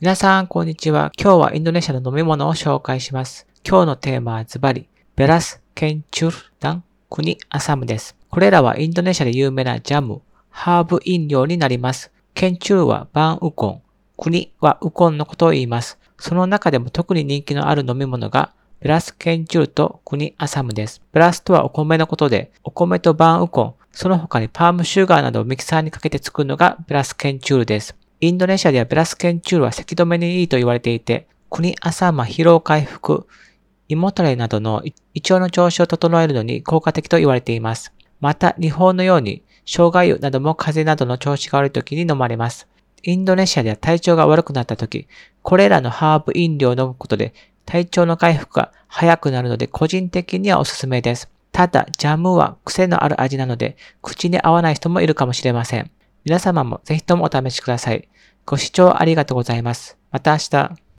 皆さん、こんにちは。今日はインドネシアの飲み物を紹介します。今日のテーマはズバリ、ベラス・ケンチュルダン・クニ・アサムです。これらはインドネシアで有名なジャム、ハーブ飲料になります。ケンチュルはバンウコン、クニはウコンのことを言います。その中でも特に人気のある飲み物が、ベラスケンチュルとクニアサムです。ベラスとはお米のことで、お米とバンウコン、その他にパームシュガーなどをミキサーにかけて作るのがベラスケンチュールです。インドネシアではベラスケンチュールは咳止めにいいと言われていて、国朝マ疲労回復、胃もたれなどの胃腸の調子を整えるのに効果的と言われています。また、日本のように、生姜湯なども風邪などの調子が悪い時に飲まれます。インドネシアでは体調が悪くなった時、これらのハーブ飲料を飲むことで体調の回復が早くなるので個人的にはおすすめです。ただ、ジャムは癖のある味なので、口に合わない人もいるかもしれません。皆様もぜひともお試しください。ご視聴ありがとうございます。また明日。